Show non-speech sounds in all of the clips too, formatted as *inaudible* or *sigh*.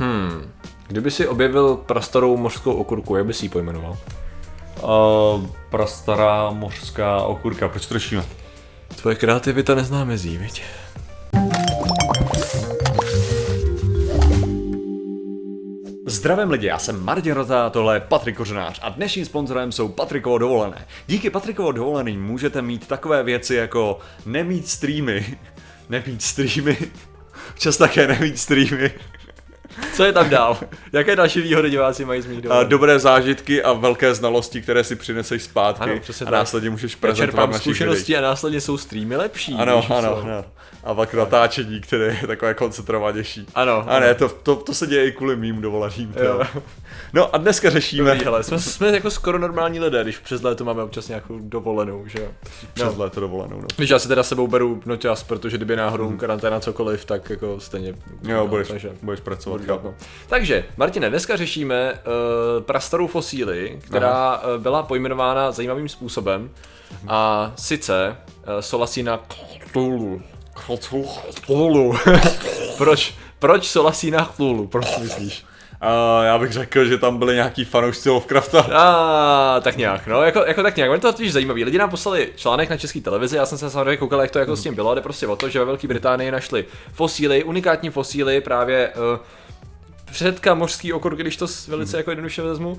Hmm. Kdyby si objevil prastarou mořskou okurku, jak bys ji pojmenoval? Uh, prastará mořská okurka, proč to řešíme? Tvoje kreativita nezná mezí, viď? Zdravím lidi, já jsem Martin Rota, tohle je Patrik Kořenář a dnešním sponzorem jsou Patrikovo dovolené. Díky Patrikovo dovoleným můžete mít takové věci jako nemít streamy, *laughs* nemít streamy, *laughs* čas také nemít streamy, Co je tam dál? Jaké další výhody diváci mají z mých dovolených? dobré zážitky a velké znalosti, které si přineseš zpátky Ano, přesně a tak. následně můžeš Já prezentovat našich zkušenosti a následně jsou streamy lepší. Ano, ano, ano. A pak natáčení, které je takové koncentrovanější. Ano, A ne, ano. to, to, to se děje i kvůli mým dovoleným. No a dneska řešíme Dobrý, hele, jsme, jsme jako skoro normální lidé, když přes léto máme občas nějakou dovolenou, že jo. přes léto dovolenou. No. Když já si teda sebou beru noťas, protože kdyby náhodou karanténa cokoliv, tak jako stejně... Jo, budeš, takže, budeš pracovat. budu chápu. no. Takže, Martine, dneska řešíme uh, prastarou fosíli, která uh, byla pojmenována zajímavým způsobem. A sice uh, Solasina Cthulhu. Cthulhu. *laughs* proč, proč Solasina Cthulhu? Proč myslíš? A já bych řekl, že tam byli nějaký fanoušci Lovecrafta. A tak nějak, no, jako, jako tak nějak. Ono to totiž zajímavý. Lidi nám poslali článek na české televizi, já jsem se samozřejmě koukal, jak to jako s tím bylo, ale prostě o to, že ve Velké Británii našli fosíly, unikátní fosíly právě uh, předka mořský okurky, když to s- velice jako jednoduše vezmu, uh,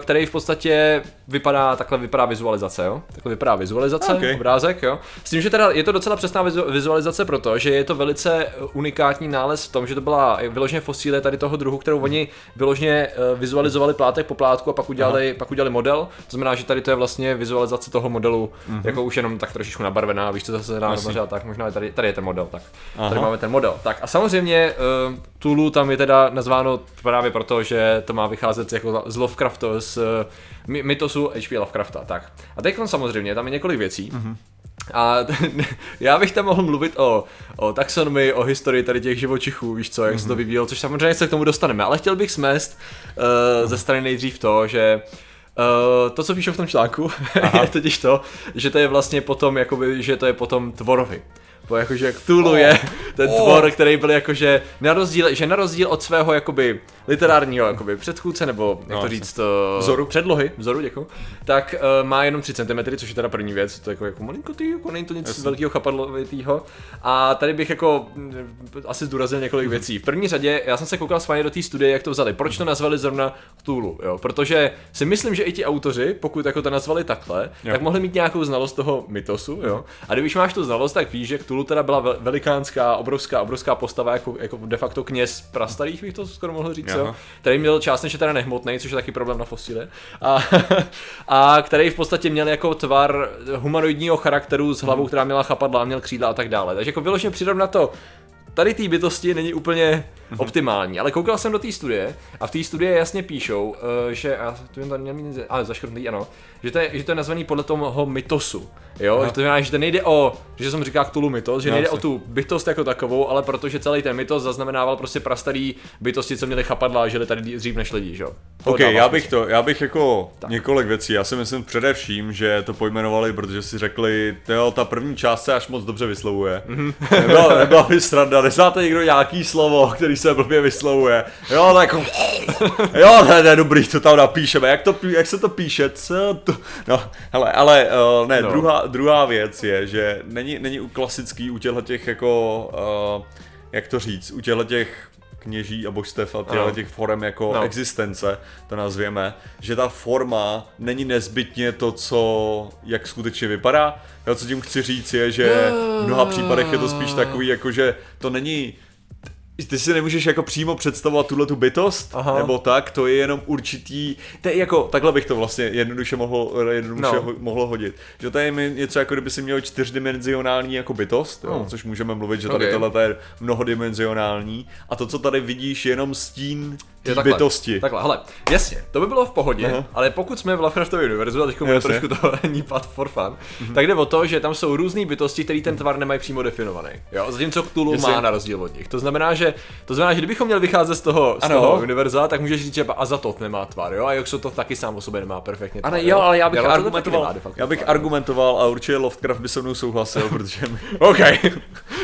který v podstatě vypadá, takhle vypadá vizualizace, jo? Takhle vypadá vizualizace, Okay. obrázek, jo? S tím, že teda je to docela přesná vizu- vizualizace proto, že je to velice eh, unikátní nález v tom, že to byla vyloženě fosílie tady toho druhu, kterou oni vyloženě eh, vizualizovali plátek po plátku a pak udělali, pak udělali model. To znamená, že tady to je vlastně vizualizace toho modelu, jako už jenom tak trošičku nabarvená, víš, co zase se dá Jasně. a tak možná tady, tady je ten model, tak. Aha. Tady máme ten model. Tak a samozřejmě uh, Tulu tam je teda nazváno právě proto, že to má vycházet jako z Lovecrafta, z uh, my- mytosu H.P. Lovecrafta, tak. A teď samozřejmě, tam je několik věcí. Mhm. Mm-hmm. A *laughs* já bych tam mohl mluvit o, o taxonomii, o historii tady těch živočichů, víš co, jak mm-hmm. se to Mhm. vyvíjelo, což samozřejmě se k tomu dostaneme, ale chtěl bych smést uh, ze strany nejdřív to, že Uh, to, co píšu v tom článku, *laughs* je totiž to, že to je vlastně potom, jakoby, že to je potom tvorovi. Bo jakože Cthulhu je ten tvor, který byl jakože na rozdíl, že na rozdíl od svého jakoby literárního jakoby předchůdce, nebo jak No, to říct, uh, Vzoru. předlohy, vzoru, děkuji, tak uh, má jenom 3 cm, což je teda první věc, to je jako, jako malinkotý, jako není to nic Jasně. velkého chapadlovitýho. A tady bych jako mm, asi zdůraznil několik věcí. V první řadě, já jsem se koukal schválně do té studie, jak to vzali. Proč to nazvali zrovna Cthulhu, jo? Protože si myslím, že i ti autoři, pokud jako to nazvali takhle, Jo. tak mohli mít nějakou znalost toho mytosu, jo? A když máš tu znalost, tak víš, že Cthulhu teda byla vel- velikánská, obrovská, obrovská postava, jako, jako de facto kněz prastarých, bych to skoro mohl říct, jo? Který měl částečně teda nehmotný, což je taky problém na fosíle, a, *laughs* a který v podstatě měl jako tvar humanoidního charakteru s hlavou, která měla chapadla, měl křídla a tak dále. Takže jako vyloženě přirovnat to tady té bytosti není úplně optimální, ale koukal jsem do té studie a v té studii jasně píšou, eh, že, a tu jen to neměl mít, ale zaškrtnutý, ano, že to, je, že to je nazvaný podle toho mytosu, jo, že to znamená, že to nejde o, že jsem říká Cthulhu mytos, že No, nejde o jasně. tu bytost jako takovou, ale protože celý ten mytos zaznamenával prostě prastarý bytosti, co měli chapadla a žili tady dřív než lidi, že jo. OK, já bych to, já bych jako několik věcí, já si myslím především, že to pojmenovali, protože si řekli, jo, ta první část se až moc dobře vyslovuje. Mhm. Nebyla, nebyla by sranda, neznáte někdo nějaký slovo, který se blbě vyslovuje. Jo, tak jo, ne, ne, dobrý, to tam napíšeme, jak, to, jak se to píše, co to, no, hele, ale uh, ne, no. druhá, druhá věc je, že není, není u klasický u těchto těch jako, uh, jak to říct, u těchto těch kněží a božstev a těchto Ano. těch forem jako No. existence, to nazvěme, že ta forma není nezbytně to, co, jak skutečně vypadá. Já co tím chci říct je, že v mnoha případech je to spíš takový, jako že to není ty si nemůžeš jako přímo představovat tuhle tu bytost, Aha. Nebo tak, to je jenom určitý, to je jako, takhle bych to vlastně jednoduše mohlo, jednoduše No. no. ho, mohlo hodit. Že to je něco jako kdyby si měl čtyřdimenzionální jako bytost, jo, No. což můžeme mluvit, že tady Ok. tohle je mnohodimenzionální a to, co tady vidíš, je jenom stín té Jo, takhle, bytosti. Takhle, hele, jasně, to by bylo v pohodě, Aha. ale pokud jsme v Lovecraftově univerzu, a teď Jasně. trošku to *laughs* nípat for fun, Mhm. tak jde o to, že tam jsou různé bytosti, které ten tvar nemají přímo definovaný. Jo? Zatímco Cthulhu Jasně. má na rozdíl od nich. To znamená, že že to znamená, že kdybychom měli vycházet z toho, z Ano. toho univerza, tak můžeš říct, že Azatov nemá tvar, jo, a Exotov taky sám o sobě nemá perfektně tvar. Ale jo, ale já bych taky argumentoval, nemá facto já bych tvar. argumentoval a určitě Lovecraft by se mnou souhlasil, *laughs* protože, OK,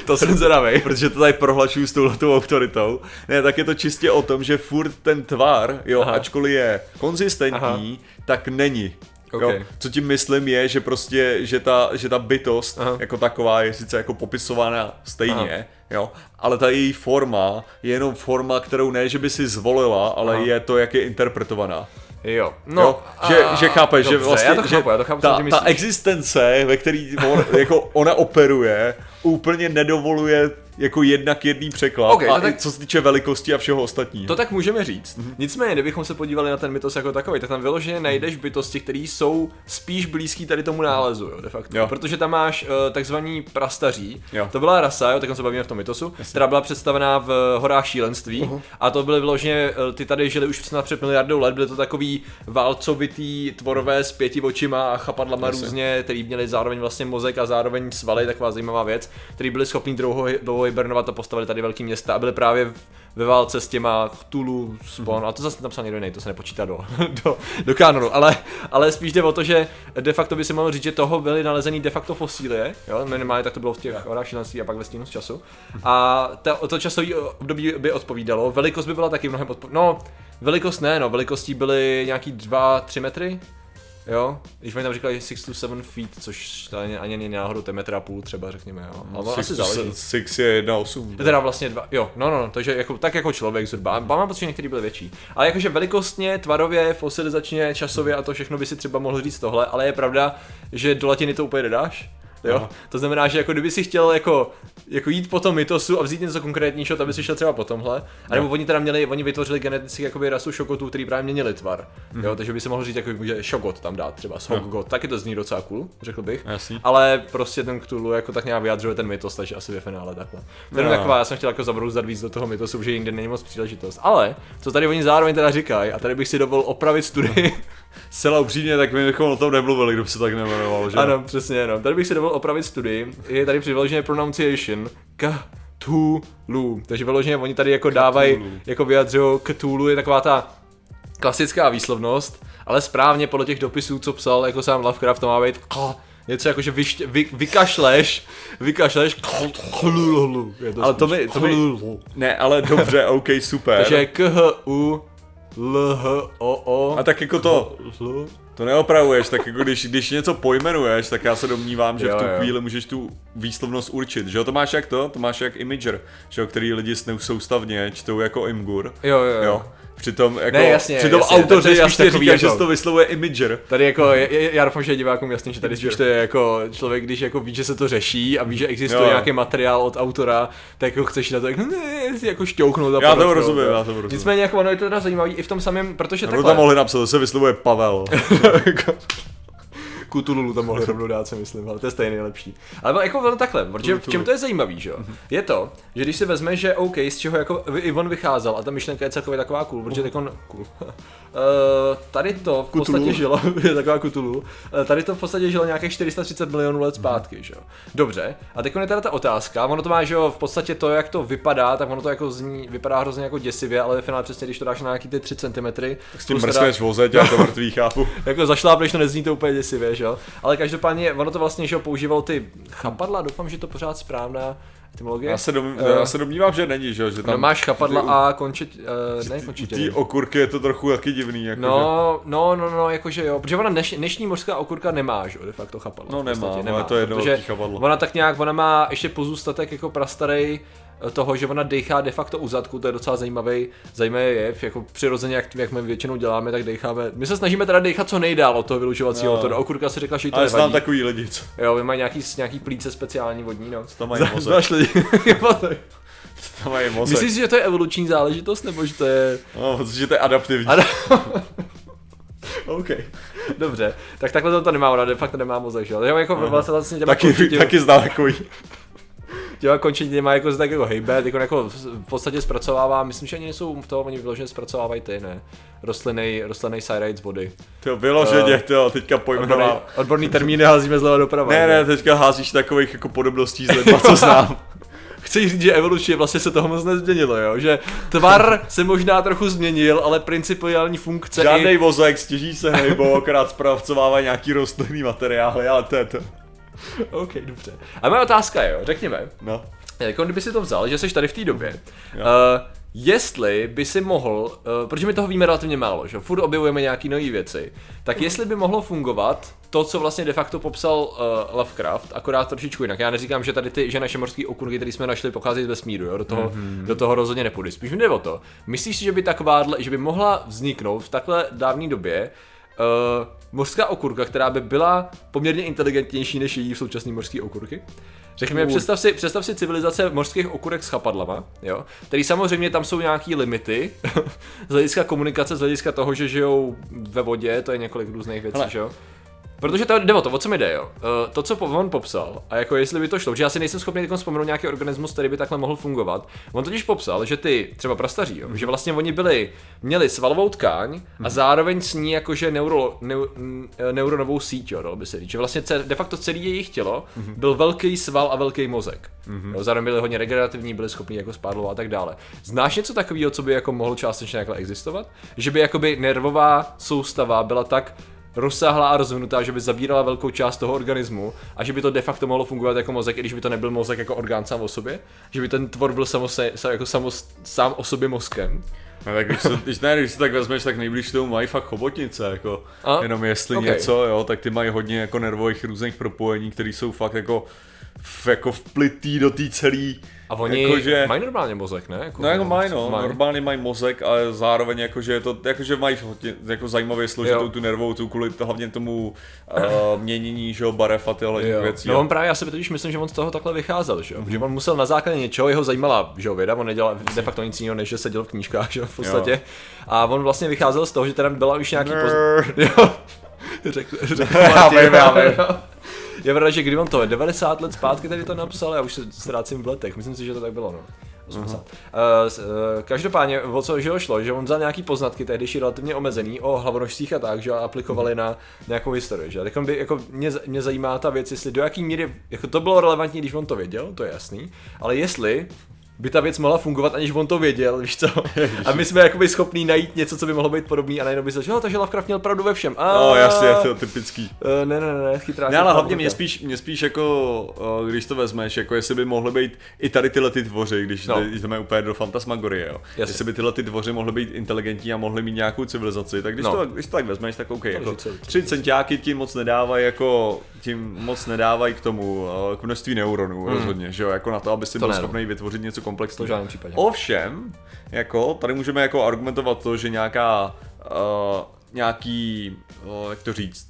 to jsem zvědavej. protože to tady prohlačuju s touhletou autoritou. Ne, tak je to čistě o tom, že furt ten tvar, jo, Aha. Aha. ačkoliv je konzistentní, tak není. Jo, Ok. co tím myslím je, že prostě, že ta, že ta bytost Aha. Aha. jako taková je sice jako popisována stejně, jo, ale ta její forma je jenom forma, kterou ne, že by si zvolila, ale Aha. je to, jak je interpretovaná. Jo, No, jo, že, a- že chápeš, že dobře, vlastně, já to že chápu, já to chápu, ta, ta existence, ve který on, jako ona operuje, úplně nedovoluje jako jednak jedný překlad Ok, a tak... co se týče velikosti a všeho ostatního. To tak můžeme říct. Mhm. Nicméně, kdybychom se podívali na ten mytos jako takový, tak tam vyloženě najdeš bytosti, které jsou spíš blízký tady tomu nálezu, jo, de facto. Jo. Protože tam máš uh, takzvaný prastaří. Jo. To byla rasa, jo, tak se bavíme v tom mytosu, která byla představená v horách šílenství. Mhm. A to byly vyloženě, eh, ty tady žili už snad před miliardou let, byly to takový válcovitý tvorové s pěti očima a chapadlama Jasně. různě, který měli zároveň vlastně mozek a zároveň svaly, taková zajímavá věc, který byli schopní dlouho, dlouho hibernovat a postavili tady velký města a byli právě v, ve válce s těma Cthulhu, Spawn, a to zase napsal někdo jiný, to se nepočítá do, *laughs* do, do kanonu, ale, ale spíš jde o to, že de facto by si mohl říct, že toho byly nalezený de facto fosílie, jo, minimálně tak to bylo v těch horách šílenství a pak ve stínu z času. A to, to časové období by odpovídalo, velikost by byla taky mnohem odpo- no, velikost ne, no, velikostí byly nějaký 2-3 metry, Jo, když oni tam říkali 6 to 7 feet, což to ani, ani není náhodou, to je metr a půl třeba, řekněme, jo. Ale Six, asi záleží. six je 1,8. Teda vlastně dva, jo, no, no, no, takže jako, tak jako člověk zhruba. A Mám pocit, že některý byly větší. Ale jakože velikostně, tvarově, fosilizačně, časově a to všechno by si třeba mohl říct tohle, ale je pravda, že do latiny to úplně nedáš. Jo, Aha. to znamená, že jako kdyby si chtěl jako, jako jít po tom mytosu a vzít něco konkrétnějšího, tak by si šel třeba po tomhle. A nebo oni teda měli, oni vytvořili geneticky jakoby rasu šokotů, který právě měnili tvar. Jo, takže by si mohl říct, jako, že šokot tam dát třeba, šokot, taky to zní docela cool, řekl bych. Jasný. Ale prostě ten Cthulhu jako tak nějak vyjadřuje ten mytos, takže asi ve finále takhle. To No. taková, já jsem chtěl jako zabrouzdat víc do toho mytosu, že jinde není moc příležitost. Ale, co tady oni zároveň teda říkají, a tady bych si dovolil opravit studii, *laughs* Zcela upřímně, tak my bychom o tom nemluvili, kdyby se tak nejmenoval, že? ano, přesně, no. Tady bych si dovolil opravit studii, je tady přiložené pronunciation, Cthulhu, takže vyloženě oni tady jako dávají, jako vyjadřují Cthulhu je taková ta klasická výslovnost, ale správně podle těch dopisů, co psal jako sám Lovecraft, to má být k- něco jako, že vyšť, vy, vykašleš, vykašleš. Je Ale to mi- to mi-. Ne, ale dobře, ok, super. Takže k h u l h o o A tak jako to, to neopravuješ, tak jako když, když něco pojmenuješ, tak já se domnívám, že Jo, v tu jo. chvíli můžeš tu výslovnost určit, že jo? To máš jak to? To máš jak Imager, že jo? Který lidi snou- soustavně čtou jako Imgur. Jo, jo, jo. jo. Přitom, jako, Ne, jasně, přitom jasně, autoři je spíš jasně takový říkají, že se to vyslovuje Imager. Tady jako, já doufám, že je divákům jasný, že tady spíš to je jako člověk, když jako ví, že se to řeší a ví, že existuje Jo. nějaký materiál od autora, tak jako chceš na to jako, ne, si jako šťouchnout Já to rozumím, já to rozumím. Nicméně jako ono je to teda zajímavý i v tom samém, protože No takhle. tam mohli napsat, to se vyslovuje Pavel. *laughs* Kutululu tam mohli rovnou dát, si myslím, ale to je stejně lepší. Ale jako ono takhle, protože v čem to je zajímavý, že jo? Je to, že když si vezme, že OK, z čeho jako i on vycházel a ta myšlenka je celkově taková cool, protože tak on cool. Uh, *laughs* tady to v podstatě žilo, *laughs* je taková kutulu, uh, tady to v podstatě žilo nějakých 430 milionů let zpátky, že jo? Dobře, a teď je teda ta otázka, ono to má, že jo, v podstatě to, jak to vypadá, tak ono to jako zní, vypadá hrozně jako děsivě, ale ve finále přesně, když to dáš na nějaký ty 3 cm, S tím mrskneš vozeť, já to mrtvý *laughs* chápu. jako zašlápneš, to nezní to úplně děsivě, že jo? Ale každopádně ono to vlastně, že jo, používalo ty chapadla, doufám, že to pořád správná etymologie. Já se, dom, Eh, já se domnívám, že není, že, jo, že tam no, máš chapadla ty- a končit, uh, ne u končitě. té okurky je to trochu taky divný. Jako že- No, no, no, no, jakože jo, protože ona dneš, dnešní mořská okurka nemá, že jo, de facto chapadla. No v podstatě nemá, ale to je jedno chapadlo. Ona tak nějak, ona má ještě pozůstatek jako prastarej toho, že ona dechá de facto u zadku, to je docela zajímavý, zajímavý jev, jako přirozeně, jak, jak my většinou děláme, tak decháme, my se snažíme teda dechat co nejdál od toho vylučovacího No. motoru, okurka si řekla, že to Ale nevadí. znám takový lidi, co Jo, vy mají nějaký, nějaký plíce speciální vodní, no. tam mají mozek. Znáš lidi? *laughs* Tam mají mozek. Myslíš že to je evoluční záležitost, nebo že to je... No, že to je adaptivní. Ano. *laughs* OK. Dobře, tak takhle to, to nemá, ona de facto nemá mozek, že jo? Jako vlastně, vlastně těma taky, taky znám takový. Těma končetinama jako se tak jako hejbe, jako, jako v podstatě zpracovává, myslím, že ani nejsou v toho, oni vyloženě zpracovávají ty, ne? Rostlinný, rostlinný syrate z vody. To vyloženě, Eh, to teďka Odborný, pojmenoval. odborný termíny házíme zleva doprava. Ne, ne, teďka házíš takových jako podobností z lidma, co znám. Chceš říct, že evolučně vlastně se toho moc nezměnilo, jo? Že tvar se možná trochu změnil, ale principiální funkce Žádný i... vozek, stěží se hejbou, akorát zpracovává nějaký rostlinný materiály, ale to je to. *laughs* OK, dobře. A moje otázka je, jo, řekněme, No. jako kdyby si to vzal, že jsi tady v té době, uh, Jo. jestli by si mohl, uh, protože my toho víme relativně málo, že furt objevujeme nějaké nové věci, tak jestli by mohlo fungovat to, co vlastně de facto popsal uh, Lovecraft, akorát trošičku jinak. Já neříkám, že tady ty, že naše mořské okurky, které jsme našli, pocházejí z vesmíru, jo? Do, toho, mm-hmm. do toho rozhodně nepůjde. Spíš mi jde o to. Myslíš si, že by takováhle, že by mohla vzniknout v takhle dávné době uh, mořská okurka, která by byla poměrně inteligentnější než její současné mořské okurky? Řekněme, představ si, představ si civilizace mořských okurek s chapadlama, jo, který samozřejmě tam jsou nějaký limity *laughs* z hlediska komunikace, z hlediska toho, že žijou ve vodě, to je několik různých věcí, Hele. že jo. Protože to jde o to, o co mi jde, jo. Eh, To, co on popsal, a jako jestli by to šlo, že já si nejsem schopný vzpomenout nějaký organismus, který by takhle mohl fungovat. On totiž popsal, že ty, třeba prastaří, jo, že vlastně oni byli, měli svalovou tkáň a zároveň s ní jakože neuro, neu, n- neuronovou síť, jo, dalo by se říct. Že vlastně ce- de facto celé jejich tělo byl velký sval a velký mozek. Jo, zároveň byli hodně regenerativní, byli schopni jako spát dlouho a tak dále. Znáš něco takového, co by jako mohlo částečně takhle existovat? Že by jakoby nervová soustava byla tak rozsáhlá a rozvinutá, že by zabírala velkou část toho organismu a že by to de facto mohlo fungovat jako mozek, i když by to nebyl mozek jako orgán sám o sobě, že by ten tvor byl samo se, sa- jako samo, sám o sobě mozkem. No tak když, se, když, ne, když si tak vezmeš, tak nejblíž tomu mají fakt chobotnice, jako A? jenom jestli Ok. něco, jo, tak ty mají hodně jako nervových různých propojení, které jsou fakt jako, v, jako vplitý do té celé, A oni Jakože- mají normálně mozek, ne? Jako, no jako mají no, mají. normálně mají mozek, ale zároveň jakože je to, jakože mají hodně, jako zajímavě složitou Jo. tu nervovou tu kvůli to, hlavně tomu uh, měnění, že jo, barev a tyhle Jo. věcí. No jo. on právě, já si totiž myslím, že on z toho takhle vycházel, že jo? Že on musel na základě něčeho, jeho zajímala, že jo, věda, on nedělal de facto nic jiného, než že seděl v knížkách, že jo, v podstatě. A on vlastně vycházel z toho, že teda byla už nějaký poz... *laughs* Jo. Řekl, řekl *laughs* Já Martin, vím, já vím. Je pravda, že kdy on to je, 90 let zpátky tady to napsal, já už se ztrácím v letech, myslím si, že to tak bylo, no. 80. Uh, uh, každopádně, o co že šlo, že on vzal nějaký poznatky, tehdejší relativně omezený, o hlavonožcích a tak, že ho aplikovali na nějakou historii, že? Tak on by, jako, mě, mě zajímá ta věc, jestli do jaký míry, jako to bylo relevantní, když on to věděl, to je jasný, ale jestli by ta věc mohla fungovat, aniž on to věděl, víš co? *laughs* A my jsme jakoby schopní najít něco, co by mohlo být podobný a najednou by se "Jo, takže Lovecraft měl pravdu ve všem. A... No jasně, je to typický. Uh, ne, ne, ne, chytrá. Ne, ale hlavně mě spíš, mě spíš jako, uh, když to vezmeš, jako jestli by mohly být i tady tyhle ty tvoři, když, No. no. jdeme úplně do fantasmagorie, jo. Jasně. Jestli by tyhle ty tvoři mohly být inteligentní a mohly mít nějakou civilizaci, tak když, No. to, když to tak vezmeš, tak OK, jako říct celý. tři centiáky ti moc nedávají jako, tím moc nedávají k tomu, uh, k množství neuronů rozhodně, že jo, jako na to, aby si Hmm. To byl no. schopný vytvořit něco To v žádném případě. Ovšem, jako, tady můžeme jako argumentovat to, že nějaká, uh, nějaký, uh, jak to říct,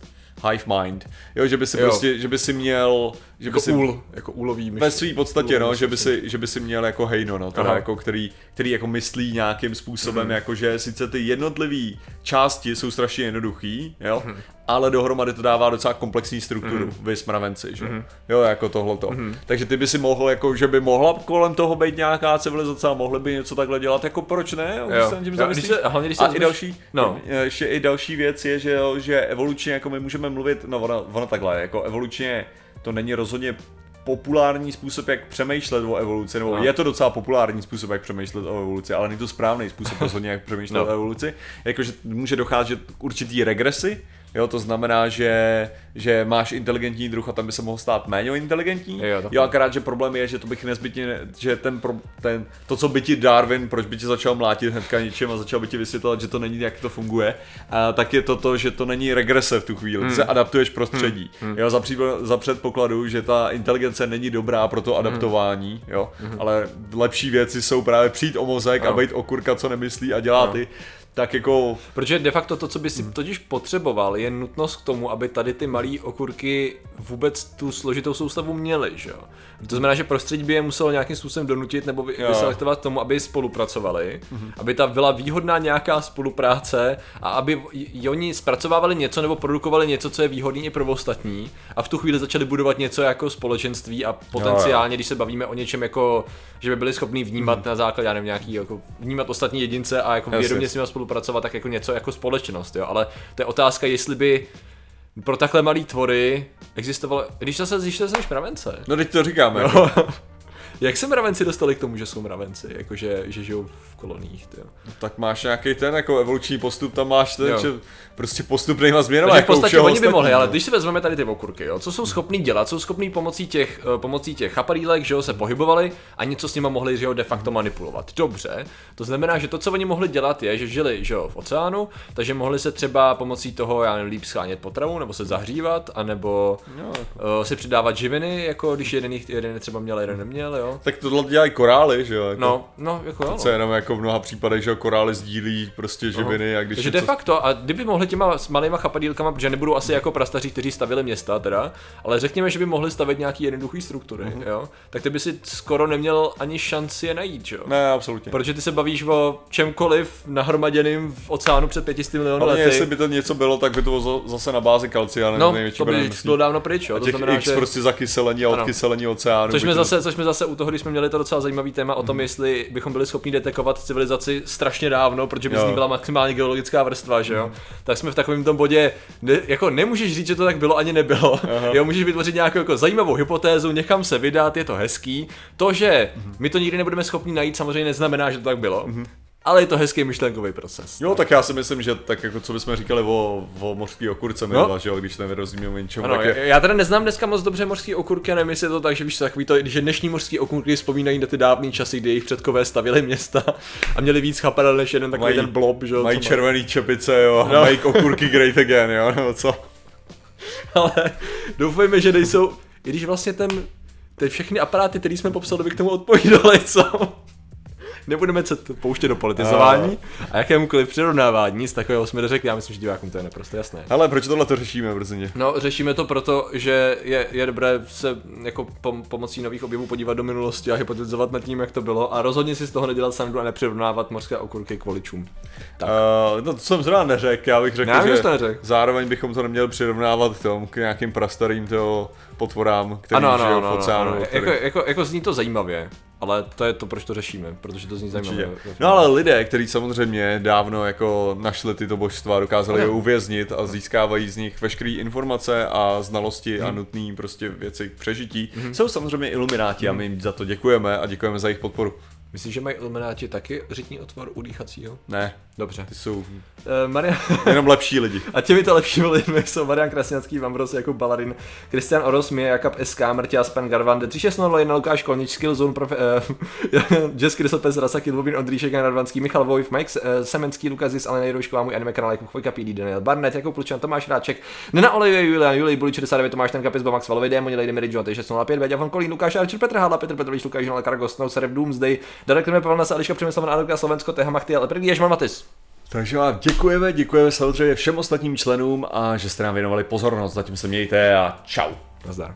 hive mind, jo, že by si Jo. prostě, že by si měl, že by Jako si úl, jako úlový myš. ve své podstatě, no, že by, si, že by si měl jako hejno, no, teda Aha. jako, který, který jako myslí nějakým způsobem, Mhm. jako že sice ty jednotlivé části jsou strašně jednoduchý, jo, Mhm. ale dohromady to dává docela komplexní strukturu, mm. vy smravenci, že? Mhm. Jo, jako tohleto. Takže ty by si mohl, jako, že by mohla kolem toho být nějaká civilizace a mohli by něco takhle dělat, jako proč ne? Jo, nad tím Jo, když se- hlavně když se a i další, No. ještě i další věc je, že, jo, že evolučně jako my můžeme mluvit, no ono, ono takhle, jako evolučně to není rozhodně populární způsob, jak přemýšlet o evoluci, nebo No. je to docela populární způsob, jak přemýšlet o evoluci, ale není to správný způsob *laughs* rozhodně, jak přemýšlet No. o evoluci. Jakože může docházet k určitý regresi, jo, to znamená, že, že máš inteligentní druh a tam by se mohl stát méně inteligentní. Jo, jo, akorát, že problém je, že to bych nezbytně, ne- že ten, pro, ten, to, co by ti Darwin, proč by ti začal mlátit hnedka něčím a začal by ti vysvětlovat, že to není, jak to funguje, a, tak je to to, že to není regrese v tu chvíli, Hmm. ty se adaptuješ prostředí. Jo, za, případ, za předpokladu, že ta inteligence není dobrá pro Hmm. to adaptování, jo, ale lepší věci jsou právě přijít o mozek a Ano. být okurka, co nemyslí a dělá ty, tak jako Protože de facto to, co by si Hmm. totiž potřeboval, je nutnost k tomu, aby tady ty malé okurky vůbec tu složitou soustavu měly, že jo? To znamená, že prostředí by je muselo nějakým způsobem donutit nebo vy- Jo. vyselektovat k tomu, aby spolupracovali, aby ta byla výhodná nějaká spolupráce a aby i oni zpracovávali něco nebo produkovali něco, co je výhodný i pro ostatní a v tu chvíli začali budovat něco jako společenství a potenciálně, když se bavíme o něčem jako, že by byli schopni vnímat na základě, já nevím, nějaký, jako vnímat ostatní jedince a jako Jasně. vědomě s nimi spolupracovat tak jako něco jako společnost, jo, ale to je otázka, jestli by pro takhle malý tvory existovalo, když zase to jsem mravence. No teď to říkám, jako. Jak se mravenci dostali k tomu, že jsou mravenci? Jakože, že žijou v koloniích, ty Tak máš nějaký ten jako evoluční postup, tam máš ten, Jo. že prostě postupnýma změnama. Takže v jako u podstatě oni by mohli, ale když si vezmeme tady ty okurky, jo, co jsou schopní dělat, jsou schopní pomocí těch, eh, pomocí těch chapadílek, že jo, se pohybovali a něco s nimi mohli, že jo, de facto manipulovat. Dobře, to znamená, že to, co oni mohli dělat, je, že žili, že jo, v oceánu, takže mohli se třeba pomocí toho, já nevím, líp schánět potravu, nebo se zahřívat, anebo Jo, uh, si přidávat živiny, jako když jeden, jeden třeba měl, jeden neměl, jo. Tak tohle dělají korály, že jo? Jako, No, no, jako jo. Co jenom jako v mnoha případech, že jo, korály sdílí prostě živiny a když Takže de facto, a kdyby mohli těma s malýma chapadílkama, protože nebudou asi jako prastaří, kteří stavili města teda, ale řekněme, že by mohli stavět nějaký jednoduchý struktury, Mhm. jo, tak ty by si skoro neměl ani šanci je najít, jo. Ne, absolutně. Protože ty se bavíš o čemkoliv nahromaděným v oceánu před 500 miliony Ale lety. jestli by to něco bylo, tak by to bylo za- zase na bázi kalcia, ne? no, největší to by bylo dávno pryč, jo. A To těch znamená, X že... prostě zakyselení a odkyselení oceánu. Což jsme, to- zase, což jsme zase u toho, když jsme měli to docela zajímavý téma o tom, jestli bychom byli schopni detekovat civilizaci strašně dávno, protože by z Jo. ní byla maximálně geologická vrstva, že jo. Tak jsme v takovém tom bodě, ne, jako nemůžeš říct, že to tak bylo ani nebylo. Jo, můžeš vytvořit nějakou jako zajímavou hypotézu, někam se vydat, je to hezký. To, že my to nikdy nebudeme schopni najít, samozřejmě neznamená, že to tak bylo. Ale je to hezký myšlenkový proces. Jo, tak já si myslím, že tak jako co bychom říkali o, o mořský okurce minula, že jo, když nevyrozumíme o ničem. Ano, tak já, je, já teda neznám dneska moc dobře mořský okurky a nevím, jestli je to tak, že víš, takový to, že dnešní mořský okurky vzpomínají na ty dávné časy, kdy jejich předkové stavili města a měli víc chapadel než jeden takový Mají- ten blob, že jo. mají co má- červený čepice, jo, No. no. mají okurky great again, jo, nebo co? *laughs* Ale doufejme, že nejsou, i když vlastně ten, ty všechny aparáty, které jsme popsali, by k tomu odpovídaly, co? Nebudeme se pouštět do politizování a jakémukoliv přirovnávání, nic takového jsme neřekli, já myslím, že divákům to je naprosto jasné. Hele, proč tohle to řešíme brzině? No, řešíme to proto, že je, je dobré se jako pom- pomocí nových objevů podívat do minulosti a hypotetizovat nad tím, jak to bylo a rozhodně si z toho nedělat sandu a nepřirovnávat mořské okurky k voličům. Tak. Uh, no to jsem zrovna neřekl, já bych řekl, Já že to neřekl. zároveň bychom to neměli přirovnávat k tomu, k nějakým prastarým toho potvorám, který žijou v oceánu. ano. který- Jako, jako, jako zní to zajímavě, ale to je to, proč to řešíme, protože to zní zajímavě. Určitě. No ale lidé, kteří samozřejmě dávno jako našli tyto božstva, dokázali je uvěznit a získávají z nich veškeré informace a znalosti Mhm. a nutné prostě věci k přežití, jsou samozřejmě ilumináti a my jim za to děkujeme a děkujeme za jejich podporu. Myslíš, že mají ilumináti taky řitní otvor udýchacího? Ne, Dobře. ty jsou Uh, Maria... *laughs* jenom lepší lidi. A těmito lepšími lidmi *laughs* jsou Marian Krasňanský, Vambros, Jakub Baladin, Kristian Oros, Mie, Jakab SK, Mrtia, Span Garvan, 3601, Lukáš Kolnič, Skillzone, profe, uh, *laughs* Jess Krysopes, Rasaki, Lubin, Ondříšek, Jan Radvanský, Michal Vojv, Mike uh, Semenský, Lukas Zis, Alena Jiroušková, můj anime kanál, Jakub Chvojka, PD, Daniel Barnett, Jakub Plučan, Tomáš Ráček, Nena Olivie, Julian, Julij, Buli 69, Tomáš Tenka, Pizba, Max Valovi, Démoni, Lady Mary, John, 605, Věďa, Von Kolín, Lukáš Archer, Petr Hádla, Petr Petrovič, Lukáš Žinal, Kargos, Snow, Seref, Doomsday, Darek Pavel Nasa, Eliška Přemysl, Adolka, Slovensko, Teha Machty, ale první Ježman Matis. Takže vám děkujeme, děkujeme samozřejmě všem ostatním členům a že jste nám věnovali pozornost. Zatím se mějte a čau. Nazdar.